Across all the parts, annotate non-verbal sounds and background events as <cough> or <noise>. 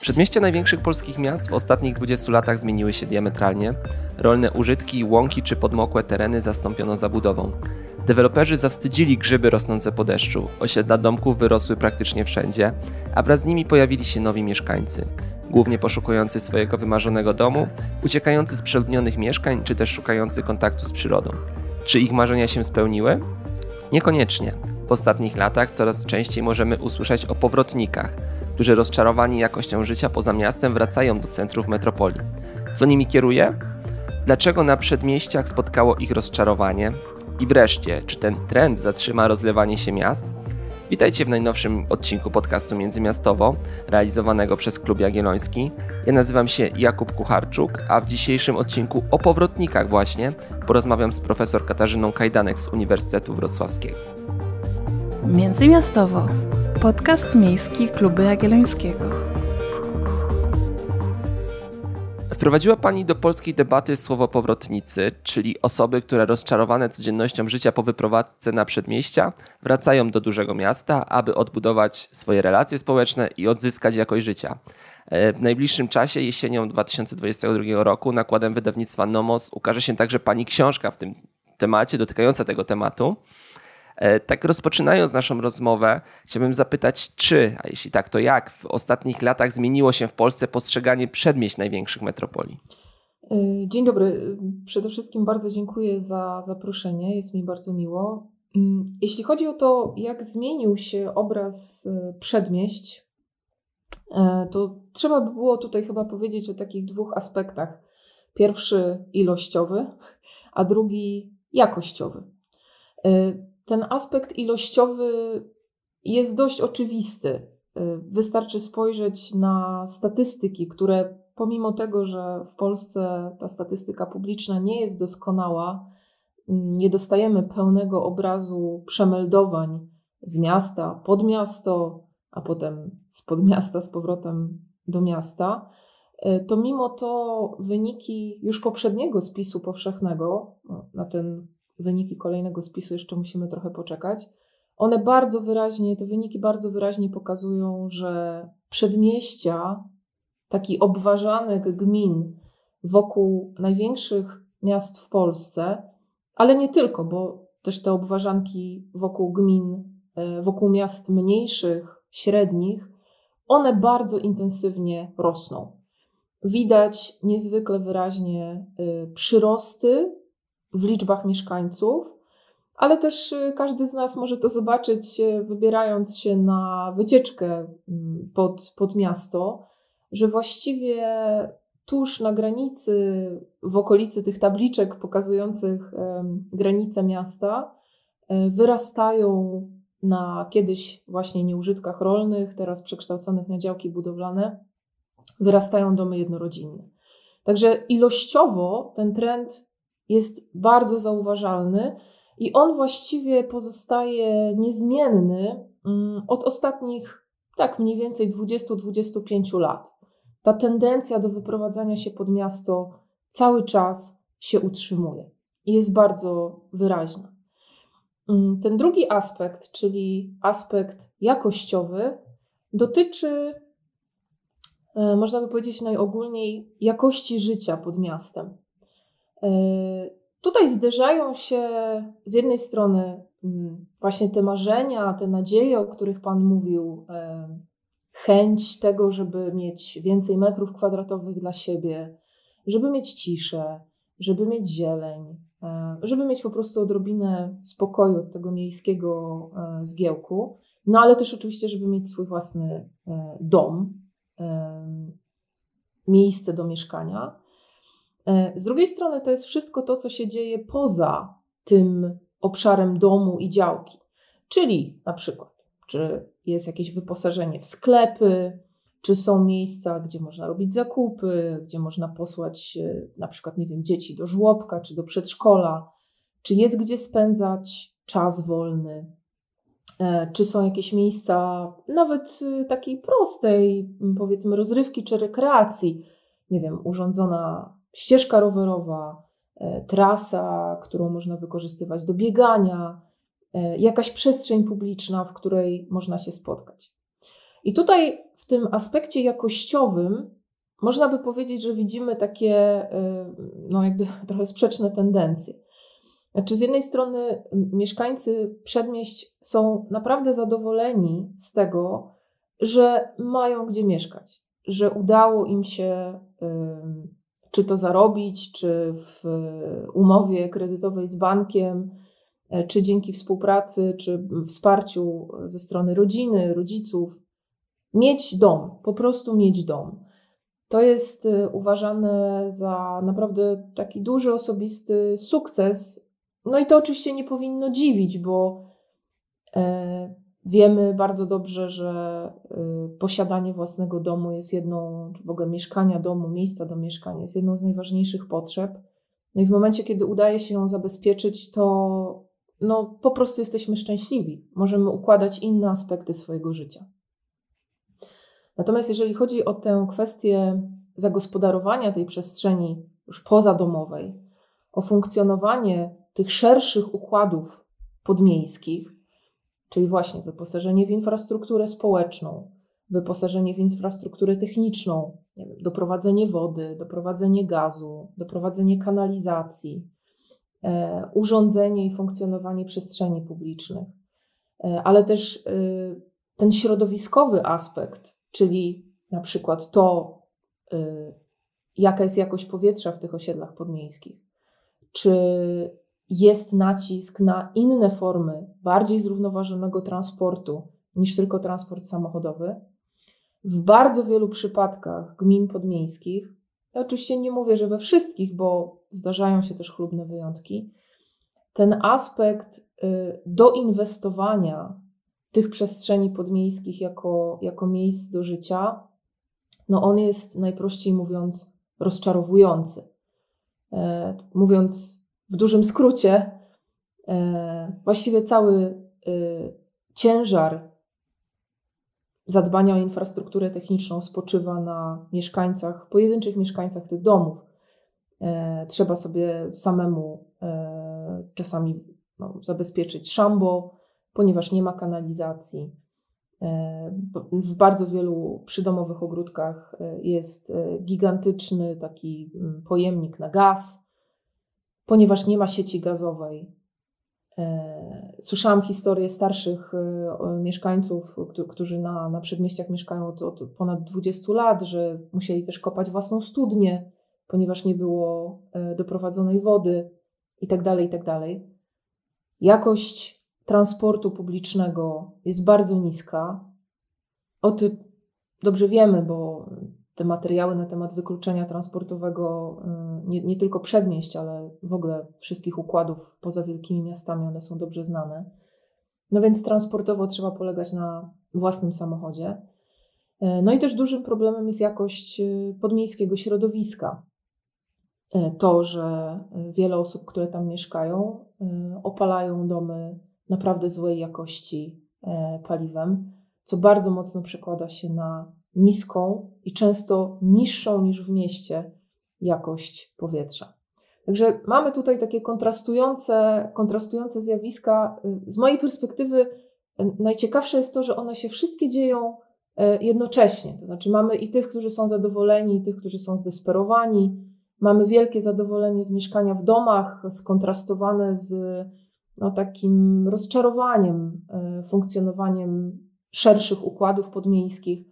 Przedmieścia największych polskich miast w ostatnich 20 latach zmieniły się diametralnie. Rolne użytki, łąki czy podmokłe tereny zastąpiono zabudową. Deweloperzy zawstydzili grzyby rosnące po deszczu, osiedla domków wyrosły praktycznie wszędzie, a wraz z nimi pojawili się nowi mieszkańcy. Głównie poszukujący swojego wymarzonego domu, uciekający z przeludnionych mieszkań, czy też szukający kontaktu z przyrodą. Czy ich marzenia się spełniły? Niekoniecznie. W ostatnich latach coraz częściej możemy usłyszeć o powrotnikach, którzy rozczarowani jakością życia poza miastem wracają do centrów metropolii. Co nimi kieruje? Dlaczego na przedmieściach spotkało ich rozczarowanie? I wreszcie, czy ten trend zatrzyma rozlewanie się miast? Witajcie w najnowszym odcinku podcastu Międzymiastowo, realizowanego przez Klub Jagielloński. Ja nazywam się Jakub Kucharczuk, a w dzisiejszym odcinku o powrotnikach właśnie porozmawiam z profesor Katarzyną Kajdanek z Uniwersytetu Wrocławskiego. Międzymiastowo. Podcast miejski Klubu Jagiellońskiego. Wprowadziła Pani do polskiej debaty słowo powrotnicy, czyli osoby, które rozczarowane codziennością życia po wyprowadzce na przedmieścia wracają do dużego miasta, aby odbudować swoje relacje społeczne i odzyskać jakość życia. E, w najbliższym czasie, jesienią 2022 roku, nakładem wydawnictwa Nomos ukaże się także Pani książka w tym temacie, dotykająca tego tematu. E, tak rozpoczynając naszą rozmowę, chciałbym zapytać, czy, a jeśli tak, to jak w ostatnich latach zmieniło się w Polsce postrzeganie przedmieść największych metropolii? E, dzień dobry. Przede wszystkim bardzo dziękuję za zaproszenie. Jest mi bardzo miło. Mm, jeśli chodzi o to, jak zmienił się obraz e, przedmieść, to trzeba by było tutaj chyba powiedzieć o takich dwóch aspektach. Pierwszy ilościowy, a drugi jakościowy. Ten aspekt ilościowy jest dość oczywisty. Y, wystarczy spojrzeć na statystyki, które pomimo tego, że w Polsce ta statystyka publiczna nie jest doskonała, mm, nie dostajemy pełnego obrazu przemeldowań z miasta pod miasto, a potem z podmiasta z powrotem do miasta, y, to mimo to wyniki już poprzedniego spisu powszechnego, na ten wyniki kolejnego spisu jeszcze musimy trochę poczekać. One bardzo wyraźnie, te wyniki bardzo wyraźnie pokazują, że przedmieścia, taki obważanek gmin wokół największych miast w Polsce, ale nie tylko, bo też te obważanki wokół gmin, e, wokół miast mniejszych, średnich, one bardzo intensywnie rosną. Widać niezwykle wyraźnie e, przyrosty w liczbach mieszkańców, ale też y, każdy z nas może to zobaczyć, wybierając się na wycieczkę mm, pod, pod miasto, że właściwie tuż na granicy, w okolicy tych tabliczek pokazujących granice miasta, e, wyrastają na kiedyś właśnie nieużytkach rolnych, teraz przekształconych na działki budowlane, wyrastają domy jednorodzinne. Także ilościowo ten trend jest bardzo zauważalny i on właściwie pozostaje niezmienny mm, od ostatnich, tak mniej więcej 20-25 lat. Ta tendencja do wyprowadzania się pod miasto cały czas się utrzymuje i jest bardzo wyraźna. Mm, ten drugi aspekt, czyli aspekt jakościowy, dotyczy, e, można by powiedzieć najogólniej, jakości życia pod miastem. E, tutaj zderzają się z jednej strony mm, właśnie te marzenia, te nadzieje, o których Pan mówił, e, chęć tego, żeby mieć więcej metrów kwadratowych dla siebie, żeby mieć ciszę, żeby mieć zieleń, e, żeby mieć po prostu odrobinę spokoju od tego miejskiego zgiełku, no ale też oczywiście, żeby mieć swój własny dom, miejsce do mieszkania. E, z drugiej strony to jest wszystko to, co się dzieje poza tym obszarem domu i działki. Czyli na przykład, czy jest jakieś wyposażenie w sklepy, czy są miejsca, gdzie można robić zakupy, gdzie można posłać e, na przykład, nie wiem, dzieci do żłobka czy do przedszkola, czy jest gdzie spędzać czas wolny, e, czy są jakieś miejsca nawet takiej prostej, powiedzmy, rozrywki czy rekreacji, nie wiem, urządzona ścieżka rowerowa, e, trasa, którą można wykorzystywać do biegania, e, jakaś przestrzeń publiczna, w której można się spotkać. I tutaj w tym aspekcie jakościowym można by powiedzieć, że widzimy takie, no jakby <laughs> trochę sprzeczne tendencje. Znaczy, z jednej strony mieszkańcy przedmieść są naprawdę zadowoleni z tego, że mają gdzie mieszkać, że udało im się czy to zarobić, czy w umowie kredytowej z bankiem, e, czy dzięki współpracy, czy wsparciu ze strony rodziny, rodziców, mieć dom, po prostu mieć dom. To jest e, uważane za naprawdę taki duży osobisty sukces. No i to oczywiście nie powinno dziwić, bo e, wiemy bardzo dobrze, że e, posiadanie własnego domu jest jedną, czy w ogóle mieszkania domu, miejsca do mieszkania jest jedną z najważniejszych potrzeb. No i w momencie, kiedy udaje się ją zabezpieczyć, to no, po prostu jesteśmy szczęśliwi. Możemy układać inne aspekty swojego życia. Natomiast jeżeli chodzi o tę kwestię zagospodarowania tej przestrzeni już pozadomowej, o funkcjonowanie tych szerszych układów podmiejskich, czyli właśnie wyposażenie w infrastrukturę społeczną, wyposażenie w infrastrukturę techniczną, wiem, doprowadzenie wody, doprowadzenie gazu, doprowadzenie kanalizacji, e, urządzenie i funkcjonowanie przestrzeni publicznych, e, ale też e, ten środowiskowy aspekt, czyli na przykład to, y, jaka jest jakość powietrza w tych osiedlach podmiejskich, czy jest nacisk na inne formy bardziej zrównoważonego transportu niż tylko transport samochodowy. W bardzo wielu przypadkach gmin podmiejskich, ja oczywiście nie mówię, że we wszystkich, bo zdarzają się też chlubne wyjątki, ten aspekt y, doinwestowania tych przestrzeni podmiejskich jako, jako miejsc do życia, no on jest najprościej mówiąc rozczarowujący. E, mówiąc w dużym skrócie, e, właściwie cały e, ciężar zadbania o infrastrukturę techniczną spoczywa na mieszkańcach, pojedynczych mieszkańcach tych domów. E, trzeba sobie samemu czasami no, zabezpieczyć szambo, ponieważ nie ma kanalizacji. W bardzo wielu przydomowych ogródkach jest gigantyczny taki mm, pojemnik na gaz, ponieważ nie ma sieci gazowej. Słyszałam historię starszych mieszkańców, którzy na, na przedmieściach mieszkają od, od ponad 20 lat, że musieli też kopać własną studnię, ponieważ nie było doprowadzonej wody itd. Tak itd. Tak Jakość transportu publicznego jest bardzo niska. O tym dobrze wiemy, bo te materiały na temat wykluczenia transportowego y, nie, nie, tylko przedmieść, ale w ogóle wszystkich układów poza wielkimi miastami, one są dobrze znane. No więc transportowo trzeba polegać na własnym samochodzie. Y, no i też dużym problemem jest jakość y, podmiejskiego środowiska. To, że wiele osób, które tam mieszkają, opalają domy naprawdę złej jakości paliwem, co bardzo mocno przekłada się na niską i często niższą niż w mieście jakość powietrza. Także mamy tutaj takie kontrastujące, kontrastujące zjawiska. Z mojej perspektywy e, najciekawsze jest to, że one się wszystkie dzieją e, jednocześnie. To znaczy mamy i tych, którzy są zadowoleni, i tych, którzy są zdesperowani. Mamy wielkie zadowolenie z mieszkania w domach, skontrastowane z no, takim rozczarowaniem funkcjonowaniem szerszych układów podmiejskich.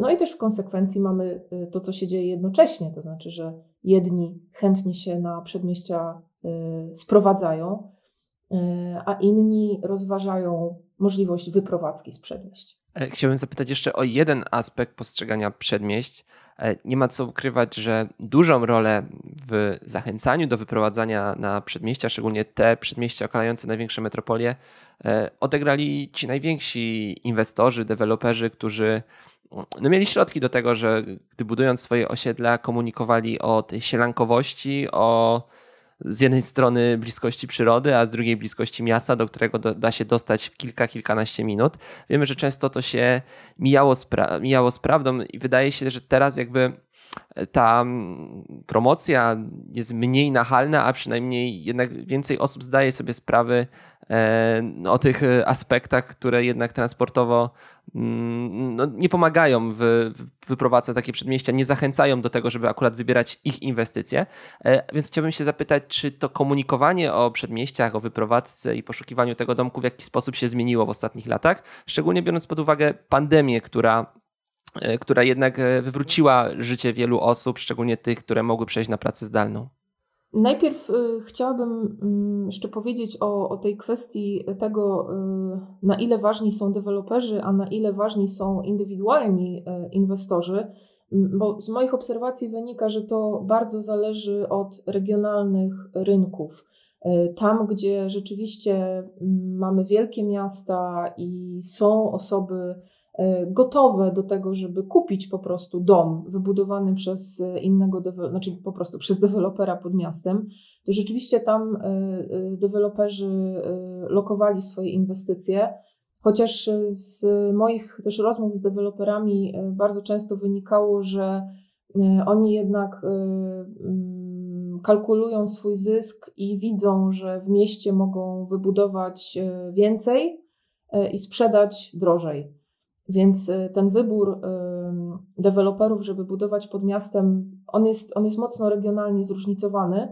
No i też w konsekwencji mamy e, to, co się dzieje jednocześnie, to znaczy, że jedni chętnie się na przedmieścia e, sprowadzają, a inni rozważają możliwość wyprowadzki z przedmieść. Chciałbym zapytać jeszcze o jeden aspekt postrzegania przedmieść. E, nie ma co ukrywać, że dużą rolę w zachęcaniu do wyprowadzania na przedmieścia, szczególnie te przedmieścia okalające największe metropolie, e, odegrali ci najwięksi inwestorzy, deweloperzy, którzy no, mieli środki do tego, że gdy budując swoje osiedla, komunikowali o tej sielankowości, o z jednej strony bliskości przyrody, a z drugiej bliskości miasta, do którego do, da się dostać w kilka, kilkanaście minut. Wiemy, że często to się mijało z, pra- mijało z prawdą i wydaje się, że teraz jakby ta promocja jest mniej nachalna, a przynajmniej jednak więcej osób zdaje sobie sprawy o tych aspektach, które jednak transportowo mm, no, nie pomagają w wyprowadzce takie przedmieścia, nie zachęcają do tego, żeby akurat wybierać ich inwestycje. Więc chciałbym się zapytać, czy to komunikowanie o przedmieściach, o wyprowadzce i poszukiwaniu tego domku w jakiś sposób się zmieniło w ostatnich latach, szczególnie biorąc pod uwagę pandemię, która E, która jednak e, wywróciła życie wielu osób, szczególnie tych, które mogły przejść na pracę zdalną? Najpierw y, chciałabym y, jeszcze powiedzieć o, o tej kwestii tego, y, na ile ważni są deweloperzy, a na ile ważni są indywidualni inwestorzy, bo z moich obserwacji wynika, że to bardzo zależy od regionalnych rynków. Tam, gdzie rzeczywiście mamy wielkie miasta i są osoby, gotowe do tego, żeby kupić po prostu dom wybudowany przez e, innego, znaczy po prostu <laughs> przez dewelopera pod miastem, to rzeczywiście tam e, deweloperzy lokowali swoje inwestycje. Chociaż z moich też rozmów z deweloperami bardzo często wynikało, że oni jednak mm, kalkulują swój zysk i widzą, że w mieście mogą wybudować więcej i sprzedać drożej. Więc y, ten wybór y, deweloperów, żeby budować pod miastem, on jest, on jest mocno regionalnie zróżnicowany.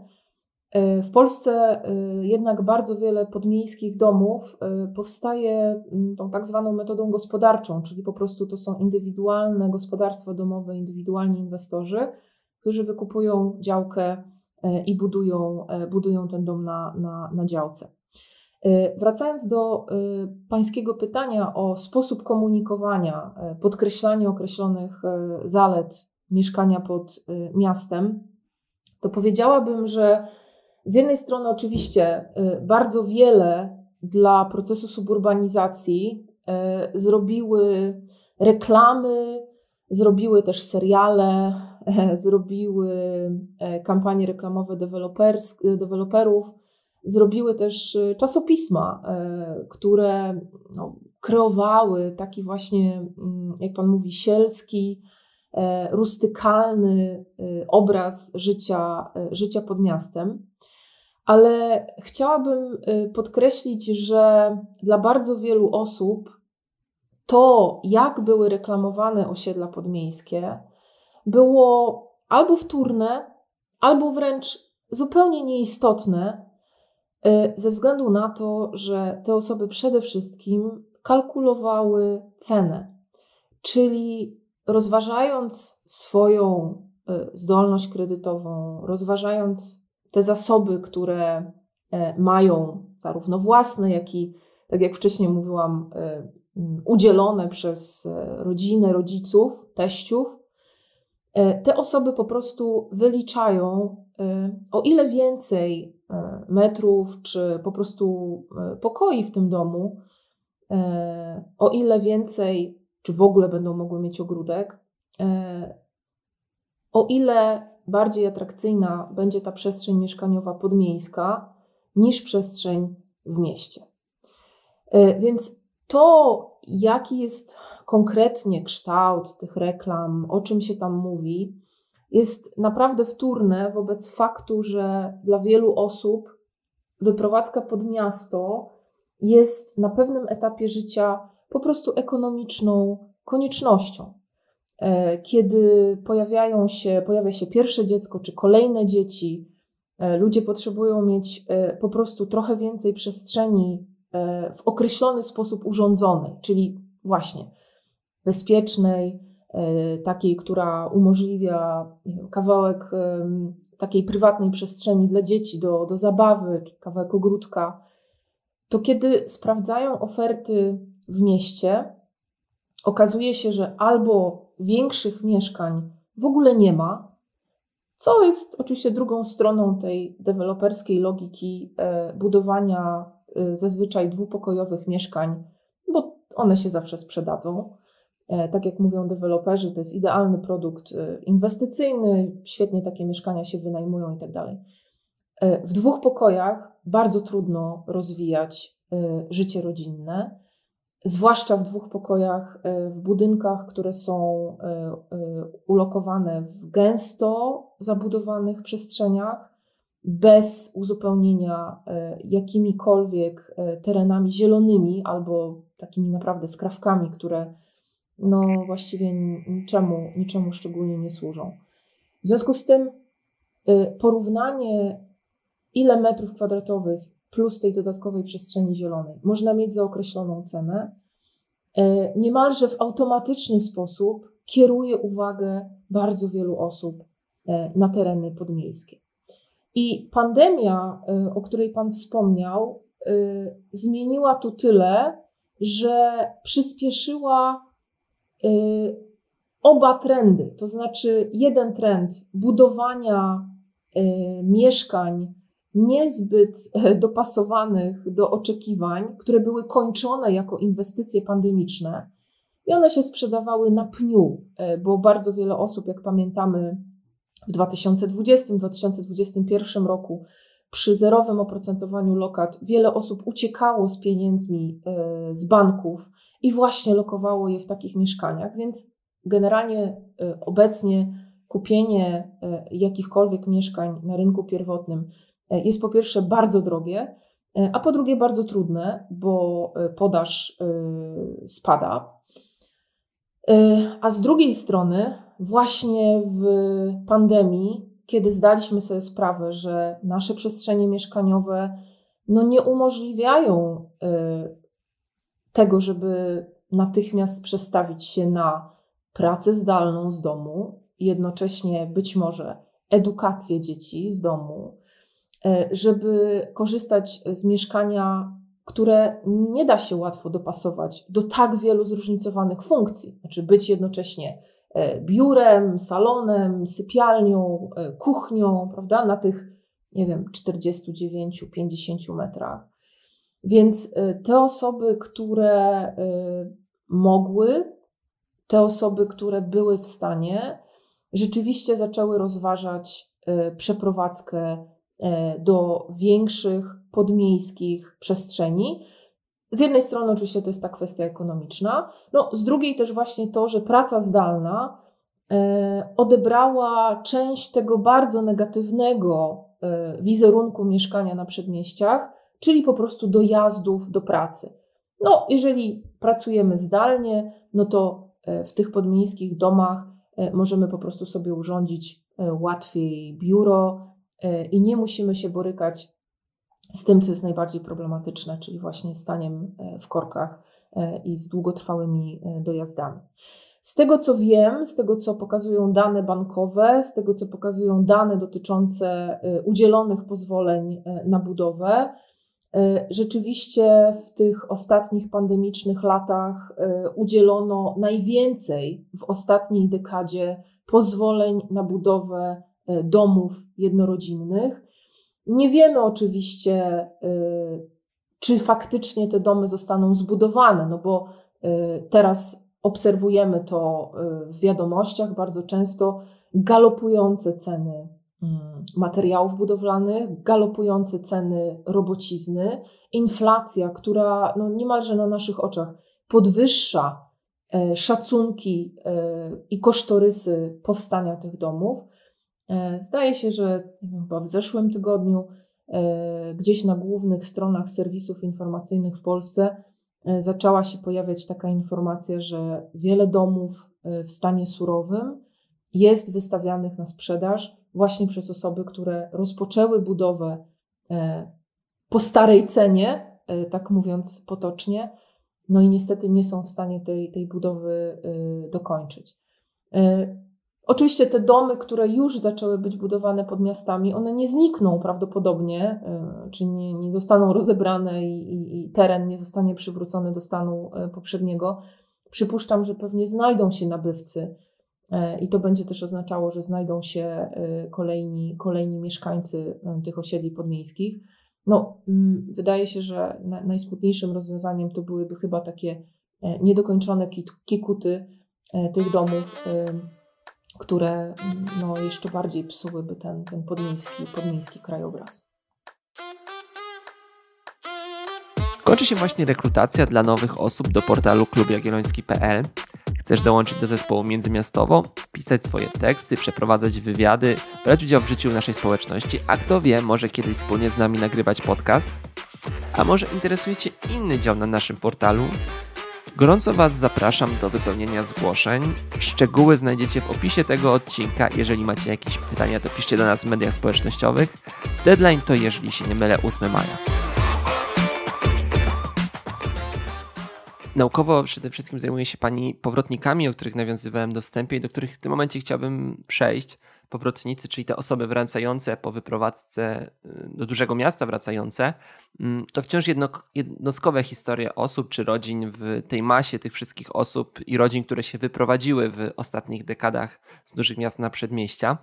Y, w Polsce jednak bardzo wiele podmiejskich domów powstaje mm, tą tak zwaną metodą gospodarczą, czyli po prostu to są indywidualne gospodarstwa domowe, indywidualni inwestorzy, którzy wykupują działkę i budują, budują ten dom na, na, na działce. Y, wracając do y, Pańskiego pytania o sposób komunikowania, y, podkreślanie określonych zalet mieszkania pod miastem, to powiedziałabym, że z jednej strony oczywiście bardzo wiele dla procesu suburbanizacji zrobiły reklamy, zrobiły też seriale, zrobiły kampanie reklamowe deweloperów zrobiły też y, czasopisma, y, które no, kreowały taki właśnie, mm, jak pan mówi, sielski, e, rustykalny y, obraz życia, życia pod miastem. Ale chciałabym podkreślić, że dla bardzo wielu osób to, jak były reklamowane osiedla podmiejskie, było albo wtórne, albo wręcz zupełnie nieistotne E, ze względu na to, że te osoby przede wszystkim kalkulowały cenę, czyli rozważając swoją e, zdolność kredytową, rozważając te zasoby, które e, mają zarówno własne, jak i, tak jak wcześniej mówiłam, udzielone przez rodzinę, rodziców, teściów, te osoby po prostu wyliczają, o ile więcej E, metrów, czy po prostu e, pokoi w tym domu, e, o ile więcej, czy w ogóle będą mogły mieć ogródek, o ile bardziej atrakcyjna będzie ta przestrzeń mieszkaniowa podmiejska niż przestrzeń w mieście. Więc to, jaki jest konkretnie kształt tych reklam, o czym się tam mówi, jest naprawdę wtórne wobec faktu, że dla wielu osób wyprowadzka pod miasto jest na pewnym etapie życia po prostu ekonomiczną koniecznością. E, kiedy pojawiają się, pojawia się pierwsze dziecko czy kolejne dzieci, e, ludzie potrzebują mieć e, po prostu trochę więcej przestrzeni w określony sposób urządzonej, czyli właśnie bezpiecznej, takiej, która umożliwia kawałek takiej prywatnej przestrzeni dla dzieci do, do zabawy, czy kawałek ogródka, to kiedy sprawdzają oferty w mieście, okazuje się, że albo większych mieszkań w ogóle nie ma, co jest oczywiście drugą stroną tej deweloperskiej logiki e, budowania e, zazwyczaj dwupokojowych mieszkań, bo one się zawsze sprzedadzą. E, tak jak mówią deweloperzy, to jest idealny produkt e, inwestycyjny, świetnie takie mieszkania się wynajmują i tak dalej. E, w dwóch pokojach bardzo trudno rozwijać życie rodzinne, zwłaszcza w dwóch pokojach, w budynkach, które są ulokowane w gęsto zabudowanych przestrzeniach, bez uzupełnienia jakimikolwiek terenami zielonymi albo takimi naprawdę skrawkami, które no właściwie niczemu, niczemu szczególnie nie służą. W związku z tym porównanie ile metrów kwadratowych plus tej dodatkowej przestrzeni zielonej można mieć za określoną cenę, e, niemalże w automatyczny sposób kieruje uwagę bardzo wielu osób e, na tereny podmiejskie. I pandemia, o której Pan wspomniał, zmieniła tu tyle, że przyspieszyła oba trendy. To znaczy, jeden trend budowania mieszkań niezbyt e, dopasowanych do oczekiwań, które były kończone jako inwestycje pandemiczne i one się sprzedawały na pniu, e, bo bardzo wiele osób, jak pamiętamy, w 2020-2021 roku przy zerowym oprocentowaniu lokat wiele osób uciekało z pieniędzmi e, z banków i właśnie lokowało je w takich mieszkaniach, więc generalnie obecnie kupienie jakichkolwiek mieszkań na rynku pierwotnym E, jest po pierwsze bardzo drogie, e, a po drugie bardzo trudne, bo e, podaż spada. A z drugiej strony, właśnie w pandemii, kiedy zdaliśmy sobie sprawę, że nasze przestrzenie mieszkaniowe no nie umożliwiają tego, żeby natychmiast przestawić się na pracę zdalną z domu, jednocześnie być może edukację dzieci z domu, E, żeby korzystać z mieszkania, które nie da się łatwo dopasować do tak wielu zróżnicowanych funkcji. Znaczy być jednocześnie biurem, salonem, sypialnią, e, kuchnią, prawda, na tych, nie wiem, 49-50 metrach. Więc te osoby, które mogły, te osoby, które były w stanie, rzeczywiście zaczęły rozważać przeprowadzkę E, do większych podmiejskich przestrzeni. Z jednej strony oczywiście to jest ta kwestia ekonomiczna, no z drugiej też właśnie to, że praca zdalna e, odebrała część tego bardzo negatywnego e, wizerunku mieszkania na przedmieściach, czyli po prostu dojazdów do pracy. No, jeżeli pracujemy zdalnie, no to w tych podmiejskich domach możemy po prostu sobie urządzić łatwiej biuro, E, i nie musimy się borykać z tym, co jest najbardziej problematyczne, czyli właśnie staniem e, w korkach e, i z długotrwałymi dojazdami. Z tego co wiem, z tego co pokazują dane bankowe, z tego co pokazują dane dotyczące udzielonych pozwoleń na budowę, rzeczywiście w tych ostatnich pandemicznych latach udzielono najwięcej w ostatniej dekadzie pozwoleń na budowę E, domów jednorodzinnych. Nie wiemy oczywiście, e, czy faktycznie te domy zostaną zbudowane, no bo e, teraz obserwujemy to w wiadomościach bardzo często galopujące ceny mm, materiałów budowlanych, galopujące ceny robocizny, inflacja, która no niemalże na naszych oczach podwyższa szacunki i kosztorysy powstania tych domów. E, zdaje się, że chyba w zeszłym tygodniu e, gdzieś na głównych stronach serwisów informacyjnych w Polsce e, zaczęła się pojawiać taka informacja, że wiele domów w stanie surowym jest wystawianych na sprzedaż właśnie przez osoby, które rozpoczęły budowę po starej cenie, tak mówiąc potocznie, no i niestety nie są w stanie tej, tej budowy dokończyć. Oczywiście te domy, które już zaczęły być budowane pod miastami, one nie znikną prawdopodobnie, e, czy nie, nie zostaną rozebrane i, i, i, teren nie zostanie przywrócony do stanu e, poprzedniego. Przypuszczam, że pewnie znajdą się nabywcy e, i to będzie też oznaczało, że znajdą się kolejni, kolejni mieszkańcy tych osiedli podmiejskich. No, mm, wydaje się, że najsmutniejszym rozwiązaniem to byłyby chyba takie niedokończone kikuty tych domów które no, jeszcze bardziej psułyby ten, ten podmiejski, podmiejski krajobraz. Kończy się właśnie rekrutacja dla nowych osób do portalu klubjagielloński.pl. Chcesz dołączyć do zespołu międzymiastowo, pisać swoje teksty, przeprowadzać wywiady, brać udział w życiu naszej społeczności, a kto wie, może kiedyś wspólnie z nami nagrywać podcast? A może interesuje Cię inny dział na naszym portalu? Gorąco Was zapraszam do wypełnienia zgłoszeń. Szczegóły znajdziecie w opisie tego odcinka. Jeżeli macie jakieś pytania, to piszcie do nas w mediach społecznościowych. Deadline to, jeżeli się nie mylę, 8 maja. Naukowo przede wszystkim zajmuje się Pani powrotnikami, o których nawiązywałem do wstępie i do których w tym momencie chciałbym przejść. Powrotnicy, czyli te osoby wracające po wyprowadzce y, do dużego miasta wracające, mm, to wciąż jedno, jednostkowe historie osób czy rodzin w tej masie tych wszystkich osób i rodzin, które się wyprowadziły w ostatnich dekadach z dużych miast na przedmieścia.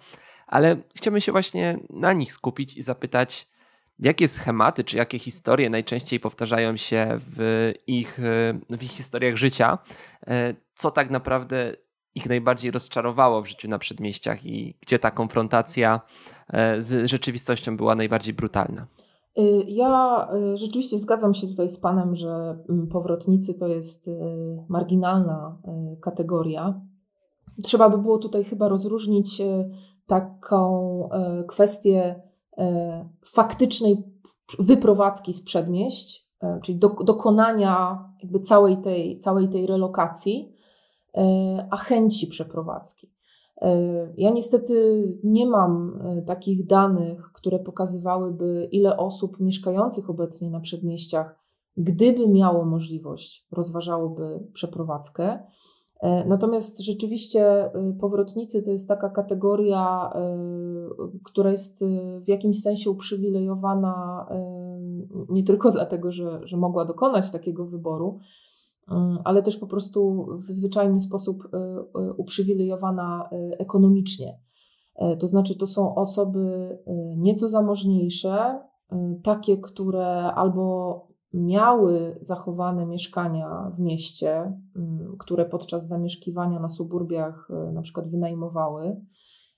Ale chciałbym się właśnie na nich skupić i zapytać, Jakie schematy czy jakie historie najczęściej powtarzają się w ich, w ich historiach życia? E, co tak naprawdę ich najbardziej rozczarowało w życiu na przedmieściach i gdzie ta konfrontacja e, z rzeczywistością była najbardziej brutalna? Y, ja y, rzeczywiście zgadzam się tutaj z Panem, że mm, powrotnicy to jest y, marginalna kategoria. Trzeba by było tutaj chyba rozróżnić taką kwestię faktycznej wyprowadzki z przedmieść, czyli do, dokonania jakby całej tej, całej tej relokacji, a chęci przeprowadzki. Ja niestety nie mam takich danych, które pokazywałyby, ile osób mieszkających obecnie na przedmieściach, gdyby miało możliwość, rozważałoby przeprowadzkę. E, natomiast rzeczywiście powrotnicy to jest taka kategoria, która jest w jakimś sensie uprzywilejowana nie tylko dlatego, że, że mogła dokonać takiego wyboru, ale też po prostu w zwyczajny sposób uprzywilejowana ekonomicznie. E, to znaczy, to są osoby nieco zamożniejsze, takie, które albo miały zachowane mieszkania w mieście, które podczas zamieszkiwania na suburbiach e, na przykład wynajmowały,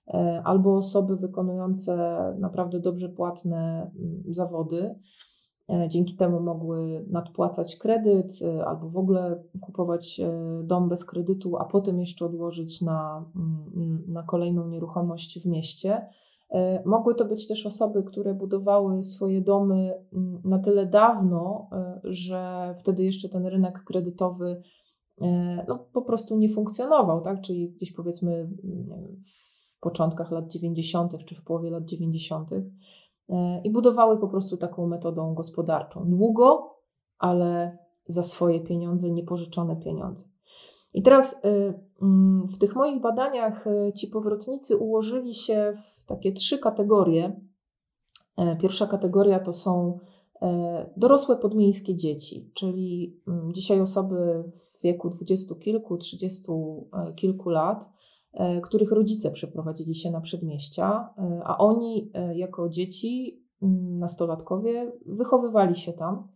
e, albo osoby wykonujące naprawdę dobrze płatne zawody. E, dzięki temu mogły nadpłacać kredyt albo w ogóle kupować dom bez kredytu, a potem jeszcze odłożyć na, mm, na kolejną nieruchomość w mieście. E, mogły to być też osoby, które budowały swoje domy mm, na tyle dawno, e, że wtedy jeszcze ten rynek kredytowy e, no, po prostu nie funkcjonował, tak? czyli gdzieś powiedzmy w początkach lat 90. czy w połowie lat 90. i budowały po prostu taką metodą gospodarczą. Długo, ale za swoje pieniądze, niepożyczone pieniądze. I teraz y, mm, w tych moich badaniach y, ci powrotnicy ułożyli się w takie trzy kategorie. E, pierwsza kategoria to są e, dorosłe podmiejskie dzieci, czyli mm, dzisiaj osoby w wieku dwudziestu kilku, trzydziestu e, kilku lat, których rodzice przeprowadzili się na przedmieścia, a oni jako dzieci, nastolatkowie wychowywali się tam.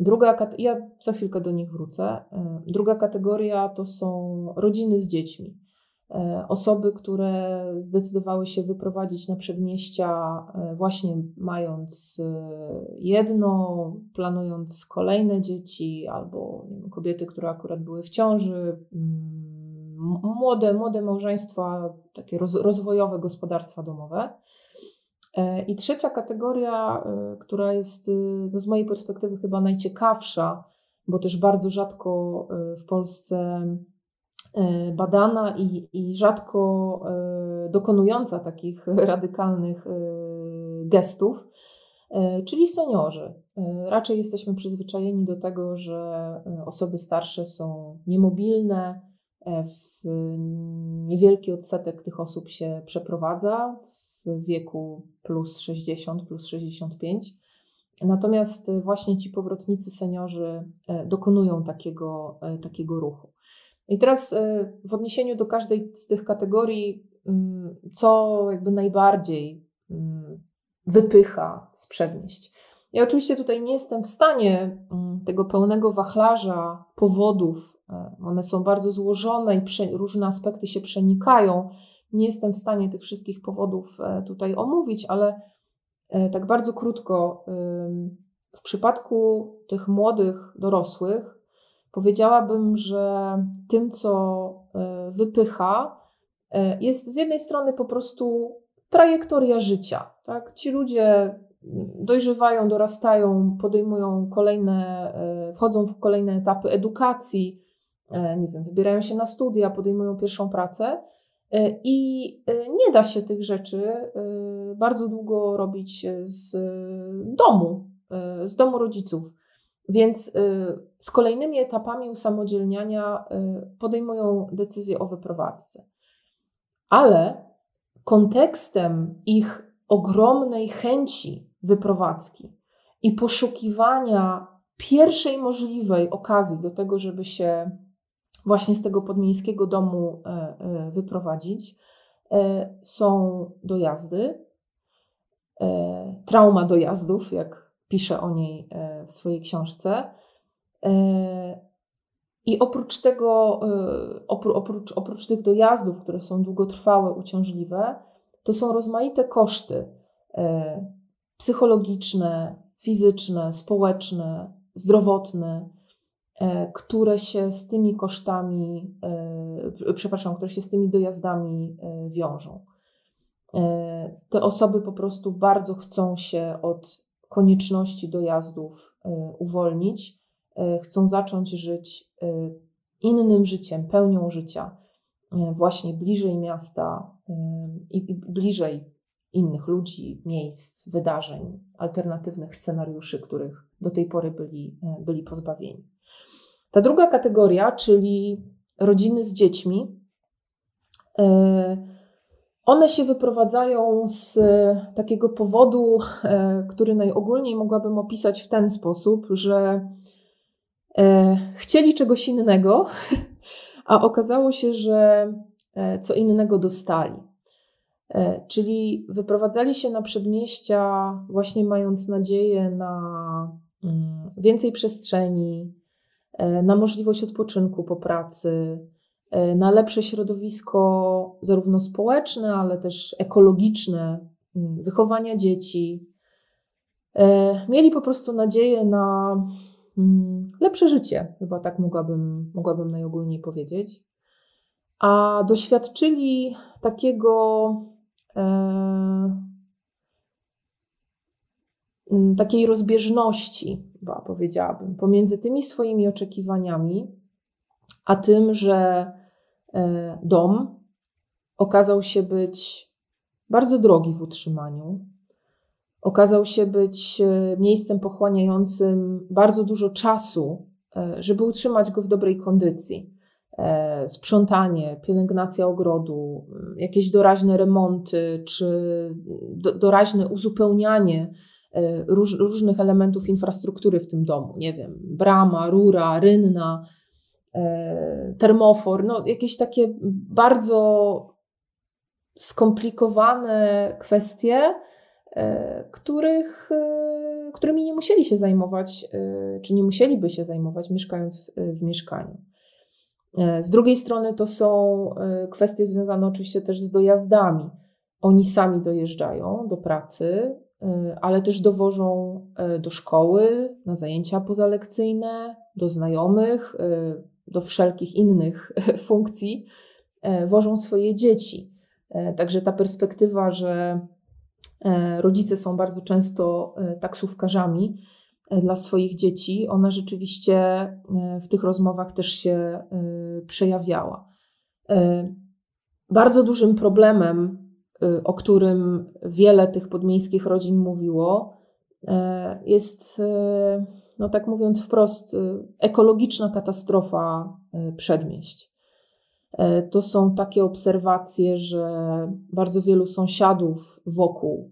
Druga, ja za chwilkę do nich wrócę. E, druga kategoria to są rodziny z dziećmi. E, osoby, które zdecydowały się wyprowadzić na przedmieścia, e, właśnie mając jedno, planując kolejne dzieci, albo kobiety, które akurat były w ciąży, młode, młode małżeństwa, takie rozwojowe gospodarstwa domowe. E, I trzecia kategoria, e, która jest e, no z mojej perspektywy chyba najciekawsza, bo też bardzo rzadko w Polsce badana i, i rzadko dokonująca takich <laughs> radykalnych gestów, czyli seniorzy. Raczej jesteśmy przyzwyczajeni do tego, że osoby starsze są niemobilne, w niewielki odsetek tych osób się przeprowadza w wieku plus 60, plus 65. Natomiast właśnie ci powrotnicy, seniorzy e, dokonują takiego, e, takiego ruchu. I teraz e, w odniesieniu do każdej z tych kategorii, mm, co jakby najbardziej mm, wypycha z przedmieść. Ja oczywiście tutaj nie jestem w stanie mm, tego pełnego wachlarza powodów, one są bardzo złożone i różne aspekty się przenikają, nie jestem w stanie tych wszystkich powodów e, tutaj omówić, ale e, tak bardzo krótko, w przypadku tych młodych dorosłych, powiedziałabym, że tym, co wypycha, jest z jednej strony po prostu trajektoria życia. Tak? Ci ludzie dojrzewają, dorastają, podejmują kolejne, wchodzą w kolejne etapy edukacji, nie wiem, wybierają się na studia, podejmują pierwszą pracę E, I e, nie da się tych rzeczy e, bardzo długo robić z domu, z domu rodziców. Więc z kolejnymi etapami usamodzielniania podejmują decyzję o wyprowadzce. Ale kontekstem ich ogromnej chęci wyprowadzki i poszukiwania pierwszej możliwej okazji do tego, żeby się właśnie z tego podmiejskiego domu e, e, wyprowadzić, e, są dojazdy, trauma dojazdów, jak pisze o niej w swojej książce. I oprócz tego, oprócz, oprócz tych dojazdów, które są długotrwałe, uciążliwe, to są rozmaite koszty psychologiczne, fizyczne, społeczne, zdrowotne, które się z tymi kosztami, e, przepraszam, które się z tymi dojazdami e, wiążą. Te osoby po prostu bardzo chcą się od konieczności dojazdów uwolnić, chcą zacząć żyć innym życiem, pełnią życia, właśnie bliżej miasta i bliżej innych ludzi, miejsc, wydarzeń, alternatywnych scenariuszy, których do tej pory byli, byli pozbawieni. Ta druga kategoria, czyli rodziny z dziećmi, e, one się wyprowadzają z takiego powodu, e, który najogólniej mogłabym opisać w ten sposób, że e, chcieli czegoś innego, <laughs> a okazało się, że co innego dostali. Czyli wyprowadzali się na przedmieścia, właśnie mając nadzieję na mm, więcej przestrzeni, na możliwość odpoczynku po pracy, e, na lepsze środowisko, zarówno społeczne, ale też ekologiczne, mm, wychowania dzieci. E, mieli po prostu nadzieję na mm, lepsze życie, chyba tak mogłabym, mogłabym najogólniej powiedzieć. A doświadczyli takiego takiej rozbieżności, chyba powiedziałabym, pomiędzy tymi swoimi oczekiwaniami, a tym, że e, dom okazał się być bardzo drogi w utrzymaniu, okazał się być e, miejscem pochłaniającym bardzo dużo czasu, e, żeby utrzymać go w dobrej kondycji. Sprzątanie, pielęgnacja ogrodu, jakieś doraźne remonty czy doraźne uzupełnianie róż, różnych elementów infrastruktury w tym domu. Nie wiem, brama, rura, rynna, e, termofor, no jakieś takie bardzo skomplikowane kwestie, e, których, którymi nie musieli się zajmować, czy nie musieliby się zajmować, mieszkając w mieszkaniu. Z drugiej strony to są kwestie związane oczywiście też z dojazdami. Oni sami dojeżdżają do pracy, ale też dowożą y, do szkoły, na zajęcia pozalekcyjne, do znajomych, y, do wszelkich innych <laughs> funkcji, wożą swoje dzieci. Także ta perspektywa, że rodzice są bardzo często taksówkarzami dla swoich dzieci, ona rzeczywiście w tych rozmowach też się przejawiała. Bardzo dużym problemem o którym wiele tych podmiejskich rodzin mówiło, e, jest, e, no tak mówiąc wprost, y, ekologiczna katastrofa e, przedmieść. To są takie obserwacje, że bardzo wielu sąsiadów wokół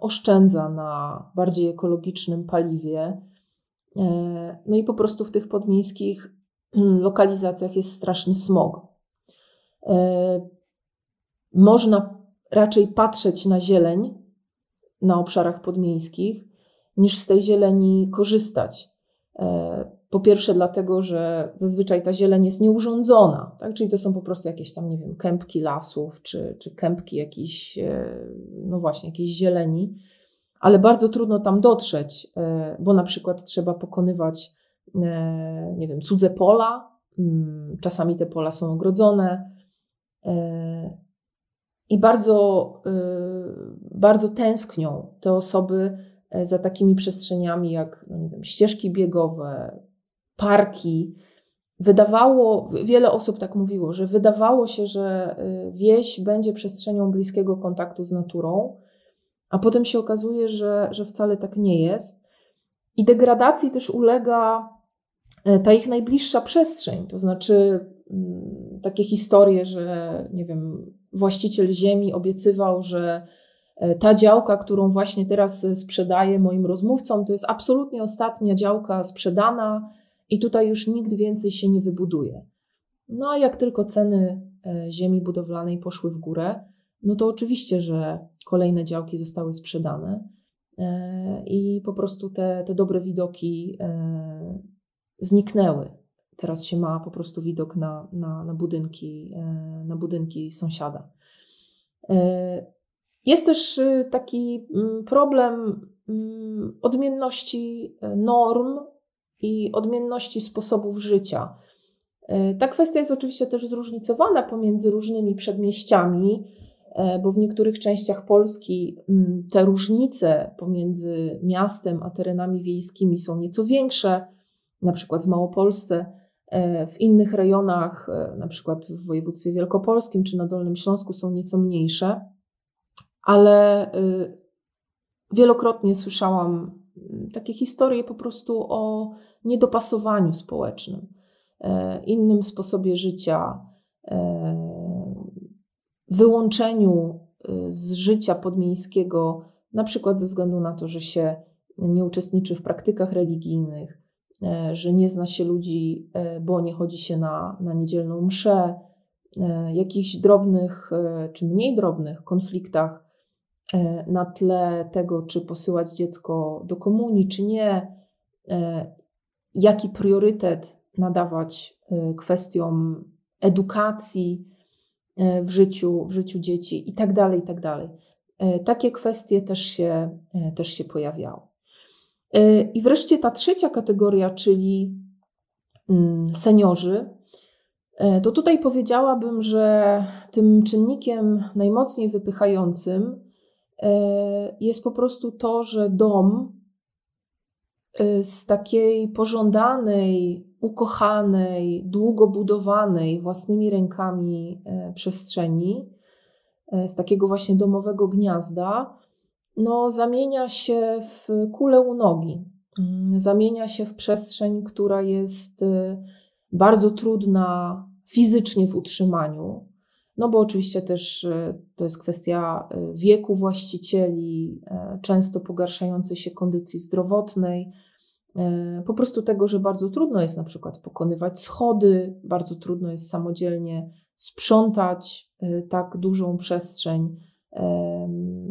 oszczędza na bardziej ekologicznym paliwie. No i po prostu w tych podmiejskich <clears throat> lokalizacjach jest straszny smog. Można raczej patrzeć na zieleń na obszarach podmiejskich, niż z tej zieleni korzystać. E, po pierwsze, dlatego, że zazwyczaj ta zieleń jest nieurządzona, tak? czyli to są po prostu jakieś tam, nie wiem, kępki lasów, czy, czy kępki jakiejś, e, no właśnie, jakiejś zieleni, ale bardzo trudno tam dotrzeć, e, bo na przykład trzeba pokonywać nie wiem, cudze pola. Mm, czasami te pola są ogrodzone. I bardzo, bardzo tęsknią te osoby za takimi przestrzeniami jak no nie wiem, ścieżki biegowe, parki, wydawało, wiele osób tak mówiło, że wydawało się, że y, wieś będzie przestrzenią bliskiego kontaktu z naturą, a potem się okazuje, że, że wcale tak nie jest. I degradacji też ulega y, ta ich najbliższa przestrzeń, to znaczy mm, takie historie, że nie wiem, właściciel ziemi obiecywał, że y, ta działka, którą właśnie teraz sprzedaję moim rozmówcom, to jest absolutnie ostatnia działka sprzedana i tutaj już nikt więcej się nie wybuduje. No a jak tylko ceny e, ziemi budowlanej poszły w górę, no to oczywiście, że kolejne działki zostały sprzedane e, i po prostu te, te dobre widoki e, zniknęły. Teraz się ma po prostu widok na, na, na, budynki, na budynki sąsiada. Jest też taki mm, problem mm, odmienności norm i odmienności sposobów życia. E, ta kwestia jest oczywiście też zróżnicowana pomiędzy różnymi przedmieściami, e, bo w niektórych częściach Polski mm, te różnice pomiędzy miastem a terenami wiejskimi są nieco większe, na przykład w Małopolsce. E, w innych rejonach, na przykład w województwie wielkopolskim czy na Dolnym Śląsku, są nieco mniejsze, ale wielokrotnie słyszałam takie historie po prostu o niedopasowaniu społecznym, e, innym sposobie życia, e, wyłączeniu e, z życia podmiejskiego, na przykład ze względu na to, że się nie uczestniczy w praktykach religijnych, że nie zna się ludzi, bo nie chodzi się na, na niedzielną mszę, jakichś drobnych czy mniej drobnych konfliktach E, na tle tego, czy posyłać dziecko do komunii, czy nie, e, jaki priorytet nadawać e, kwestiom edukacji w życiu, w życiu dzieci i tak dalej, i tak dalej. Takie kwestie też się, też się pojawiały. I wreszcie ta trzecia kategoria, czyli mm, seniorzy, to tutaj powiedziałabym, że tym czynnikiem najmocniej wypychającym E, jest po prostu to, że dom e, z takiej pożądanej, ukochanej, długo budowanej własnymi rękami e, przestrzeni, z takiego właśnie domowego gniazda, no, zamienia się w kulę u nogi. Mm, zamienia się w przestrzeń, która jest bardzo trudna fizycznie w utrzymaniu, no bo oczywiście też e, to jest kwestia e, wieku właścicieli, często pogarszającej się kondycji zdrowotnej, po prostu tego, że bardzo trudno jest na przykład pokonywać schody, bardzo trudno jest samodzielnie sprzątać tak dużą przestrzeń.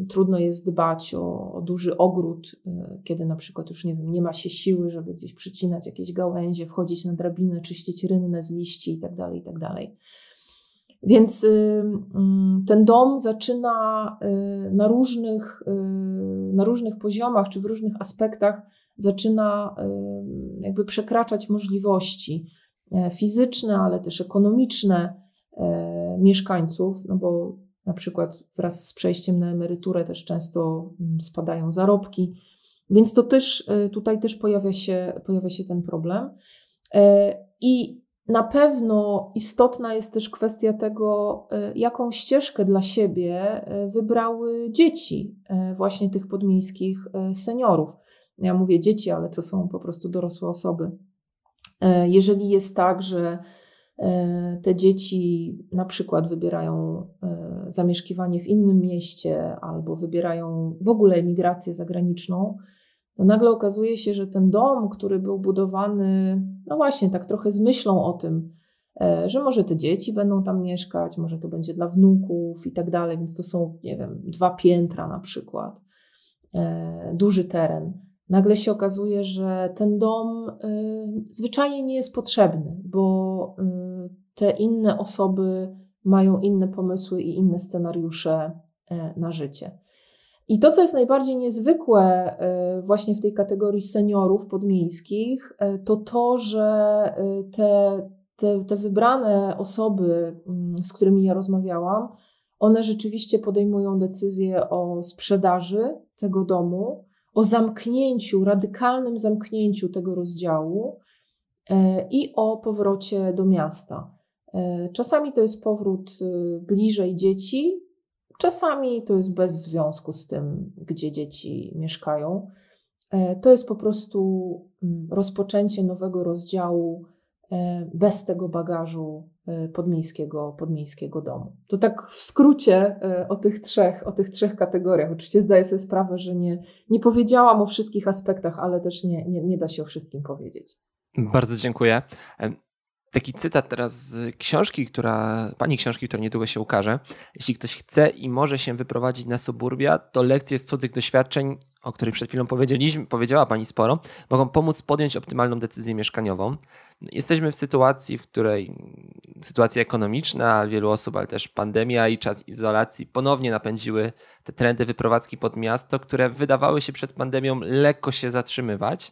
Trudno jest dbać o, o, duży ogród, kiedy na przykład już nie wiem, nie ma się siły, żeby gdzieś przycinać jakieś gałęzie, wchodzić na drabinę, czyścić rynnę z liści itd. Tak itd. Tak więc y, mm, ten dom zaczyna y, na różnych, y, na różnych poziomach czy w różnych aspektach zaczyna jakby przekraczać możliwości e, fizyczne, ale też ekonomiczne e, mieszkańców, no bo na przykład wraz z przejściem na emeryturę też często mm, spadają zarobki, więc to też tutaj też pojawia się, pojawia się ten problem. E, I na pewno istotna jest też kwestia tego, e, jaką ścieżkę dla siebie e, wybrały dzieci, e, właśnie tych podmiejskich seniorów. Ja mówię dzieci, ale to są po prostu dorosłe osoby. Jeżeli jest tak, że te dzieci na przykład wybierają zamieszkiwanie w innym mieście albo wybierają w ogóle emigrację zagraniczną, to nagle okazuje się, że ten dom, który był budowany, no właśnie, tak trochę z myślą o tym, e, że może te dzieci będą tam mieszkać, może to będzie dla wnuków i tak dalej, więc to są, nie wiem, dwa piętra na przykład, e, duży teren. Nagle się okazuje, że ten dom e, zwyczajnie nie jest potrzebny, bo te inne osoby mają inne pomysły i inne scenariusze na życie. I to, co jest najbardziej niezwykłe właśnie w tej kategorii seniorów podmiejskich, to to, że te, te, te wybrane osoby, mm, z którymi ja rozmawiałam, one rzeczywiście podejmują decyzję o sprzedaży tego domu, o zamknięciu, radykalnym zamknięciu tego rozdziału e, i o powrocie do miasta. E, czasami to jest powrót e, bliżej dzieci, czasami to jest bez związku z tym, gdzie dzieci mieszkają. To jest po prostu mm, rozpoczęcie nowego rozdziału bez tego bagażu podmiejskiego, podmiejskiego domu. To tak w skrócie o tych trzech, o tych trzech kategoriach. Oczywiście zdaję sobie sprawę, że nie, nie powiedziałam o wszystkich aspektach, ale też nie, nie, nie da się o wszystkim powiedzieć. Bardzo dziękuję. Taki cytat teraz z książki, która, pani książki, która niedługo się ukaże. Jeśli ktoś chce i może się wyprowadzić na suburbia, to lekcje z cudzych doświadczeń, o których przed chwilą powiedzieliśmy, powiedziała pani sporo, mogą pomóc podjąć optymalną decyzję mieszkaniową. Jesteśmy w sytuacji, w której sytuacja ekonomiczna wielu osób, ale też pandemia i czas izolacji ponownie napędziły te trendy wyprowadzki pod miasto, które wydawały się przed pandemią lekko się zatrzymywać.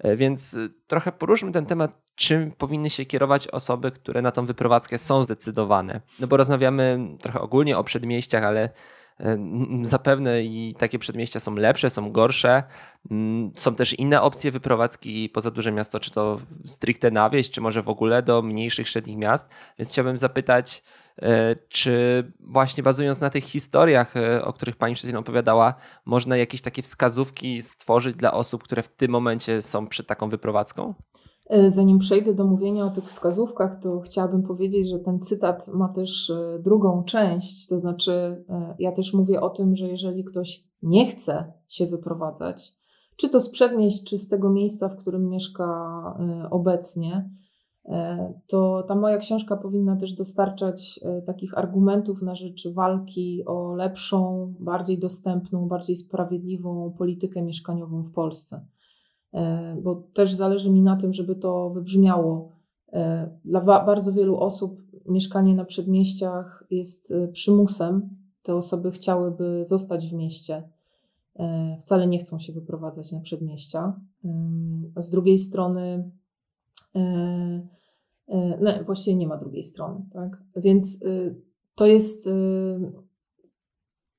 E, więc e, trochę poruszmy ten temat, czym powinny się kierować osoby, które na tą wyprowadzkę są zdecydowane. No bo rozmawiamy trochę ogólnie o przedmieściach, ale e, Zapewne i takie przedmieścia są lepsze, są gorsze. Mm, są też inne opcje wyprowadzki poza duże miasto, czy to stricte na wieś, czy może w ogóle do mniejszych, średnich miast. Więc chciałbym zapytać, czy właśnie bazując na tych historiach, e, o których Pani przed chwilą opowiadała, można jakieś takie wskazówki stworzyć dla osób, które w tym momencie są przed taką wyprowadzką? E, zanim przejdę do mówienia o tych wskazówkach, to chciałabym powiedzieć, że ten cytat ma też drugą część. To znaczy, ja też mówię o tym, że jeżeli ktoś nie chce się wyprowadzać, czy to z przedmieść, czy z tego miejsca, w którym mieszka obecnie, E, to ta moja książka powinna też dostarczać e, takich argumentów na rzecz walki o lepszą, bardziej dostępną, bardziej sprawiedliwą politykę mieszkaniową w Polsce. E, bo też zależy mi na tym, żeby to wybrzmiało. Dla bardzo wielu osób mieszkanie na przedmieściach jest przymusem. Te osoby chciałyby zostać w mieście, wcale nie chcą się wyprowadzać na przedmieścia. Z drugiej strony, E, e, no, właściwie nie ma drugiej strony, tak? Więc y, to jest, y,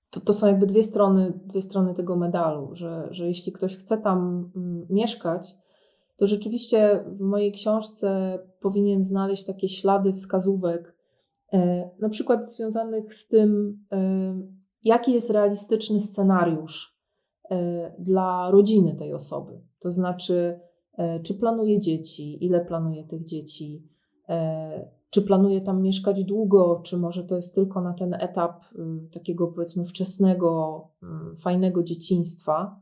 to, to są jakby dwie strony, dwie strony tego medalu, że, że jeśli ktoś chce tam mm, mieszkać, to rzeczywiście w mojej książce powinien znaleźć takie ślady wskazówek, e, na przykład związanych z tym, jaki jest realistyczny scenariusz dla rodziny tej osoby. To znaczy, E, czy planuje dzieci, ile planuje tych dzieci, e, czy planuje tam mieszkać długo, czy może to jest tylko na ten etap y, takiego powiedzmy wczesnego, y, fajnego dzieciństwa.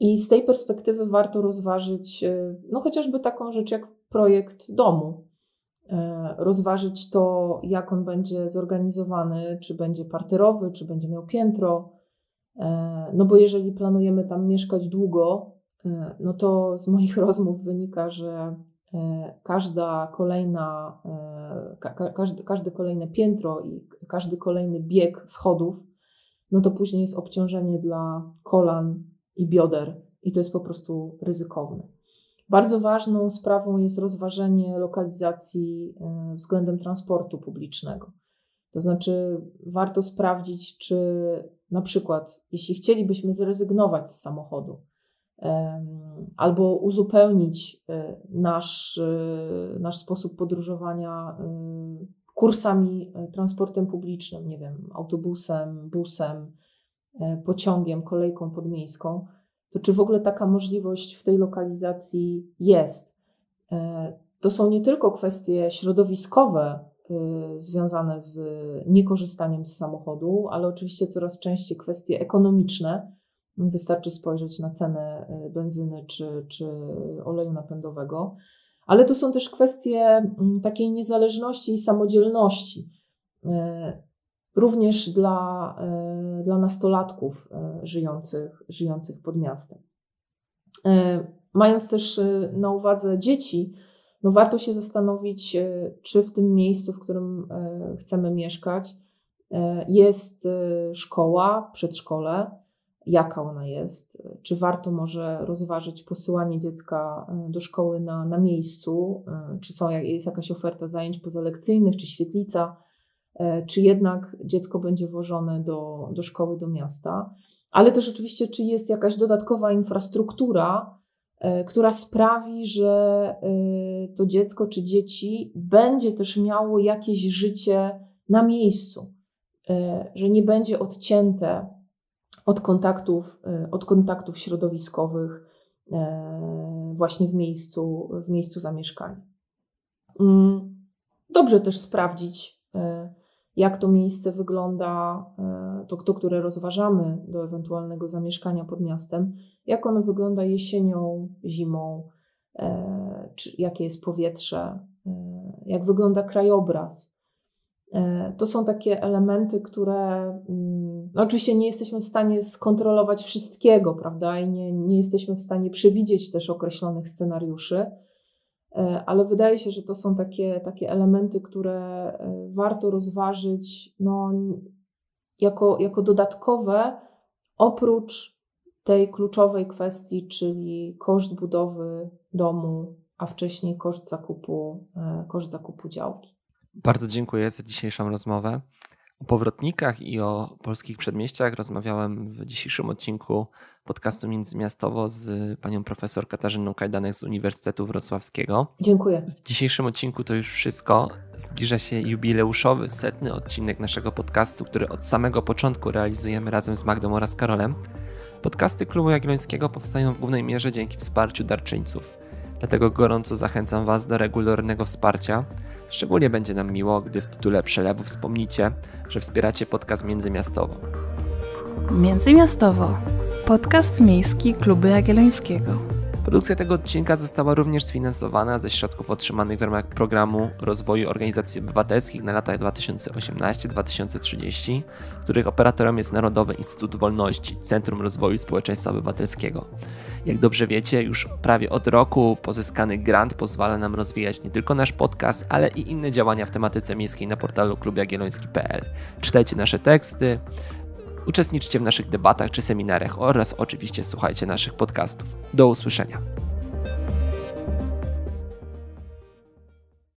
I z tej perspektywy warto rozważyć, y, no chociażby taką rzecz jak projekt domu. E, rozważyć to, jak on będzie zorganizowany, czy będzie parterowy, czy będzie miał piętro. No bo jeżeli planujemy tam mieszkać długo, E, no to z moich <laughs> rozmów wynika, że e, każda kolejna, e, każde, każde kolejne piętro i każdy kolejny bieg schodów, no to później jest obciążenie dla kolan i bioder i to jest po prostu ryzykowne. Bardzo ważną sprawą jest rozważenie lokalizacji względem transportu publicznego. To znaczy, warto sprawdzić, czy na przykład, jeśli chcielibyśmy zrezygnować z samochodu, albo uzupełnić e, nasz, e, nasz sposób podróżowania e, kursami transportem publicznym, nie wiem, autobusem, busem, pociągiem, kolejką podmiejską, to czy w ogóle taka możliwość w tej lokalizacji jest? To są nie tylko kwestie środowiskowe związane z niekorzystaniem z samochodu, ale oczywiście coraz częściej kwestie ekonomiczne, Wystarczy spojrzeć na cenę y, benzyny czy, czy oleju napędowego. Ale to są też kwestie mm, takiej niezależności i samodzielności. Y, również dla, y, dla nastolatków żyjących, żyjących pod miastem. Mając też na uwadze dzieci, no warto się zastanowić, czy w tym miejscu, w którym chcemy mieszkać, jest szkoła, przedszkole, jaka ona jest, czy warto może rozważyć posyłanie dziecka do szkoły na, na miejscu, czy są, jest jakaś oferta zajęć pozalekcyjnych, czy świetlica, czy jednak dziecko będzie wożone do, do szkoły, do miasta, ale też oczywiście, czy jest jakaś dodatkowa infrastruktura, która sprawi, że to dziecko czy dzieci będzie też miało jakieś życie na miejscu, że nie będzie odcięte od kontaktów, e, od kontaktów środowiskowych e, właśnie w miejscu, w miejscu zamieszkania. Mm, dobrze też sprawdzić, e, jak to miejsce wygląda, to, to, które rozważamy do ewentualnego zamieszkania pod miastem, jak ono wygląda jesienią, zimą, czy jakie jest powietrze, jak wygląda krajobraz to są takie elementy, które mm, oczywiście nie jesteśmy w stanie skontrolować wszystkiego, prawda? I nie, nie jesteśmy w stanie przewidzieć też określonych scenariuszy, e, ale wydaje się, że to są takie, takie elementy, które e, warto rozważyć no, jako, jako dodatkowe, oprócz tej kluczowej kwestii, czyli koszt budowy domu, a wcześniej koszt zakupu, koszt zakupu działki. Bardzo dziękuję za dzisiejszą rozmowę. O powrotnikach i o polskich przedmieściach rozmawiałem w dzisiejszym odcinku podcastu Międzymiastowo z panią profesor Katarzyną Kajdanek z Uniwersytetu Wrocławskiego. Dziękuję. W dzisiejszym odcinku to już wszystko. Zbliża się jubileuszowy, setny odcinek naszego podcastu, który od samego początku realizujemy razem z Magdą oraz Karolem. Podcasty Klubu Jagiellońskiego powstają w głównej mierze dzięki wsparciu darczyńców. Dlatego gorąco zachęcam Was do regularnego wsparcia. Szczególnie będzie nam miło, gdy w tytule przelewu wspomnicie, że wspieracie podcast Międzymiastowo. Międzymiastowo. Podcast miejski Kluby Jagiellońskiego. Produkcja tego odcinka została również sfinansowana ze środków otrzymanych w ramach programu rozwoju organizacji obywatelskich na latach 2018-2030, których operatorem jest Narodowy Instytut Wolności, Centrum Rozwoju Społeczeństwa Obywatelskiego. Jak dobrze wiecie, już prawie od roku pozyskany grant pozwala nam rozwijać nie tylko nasz podcast, ale i inne działania w tematyce miejskiej na portalu klubjagielloński.pl. Czytajcie nasze teksty, Uczestniczcie w naszych debatach czy seminariach oraz oczywiście słuchajcie naszych podcastów. Do usłyszenia.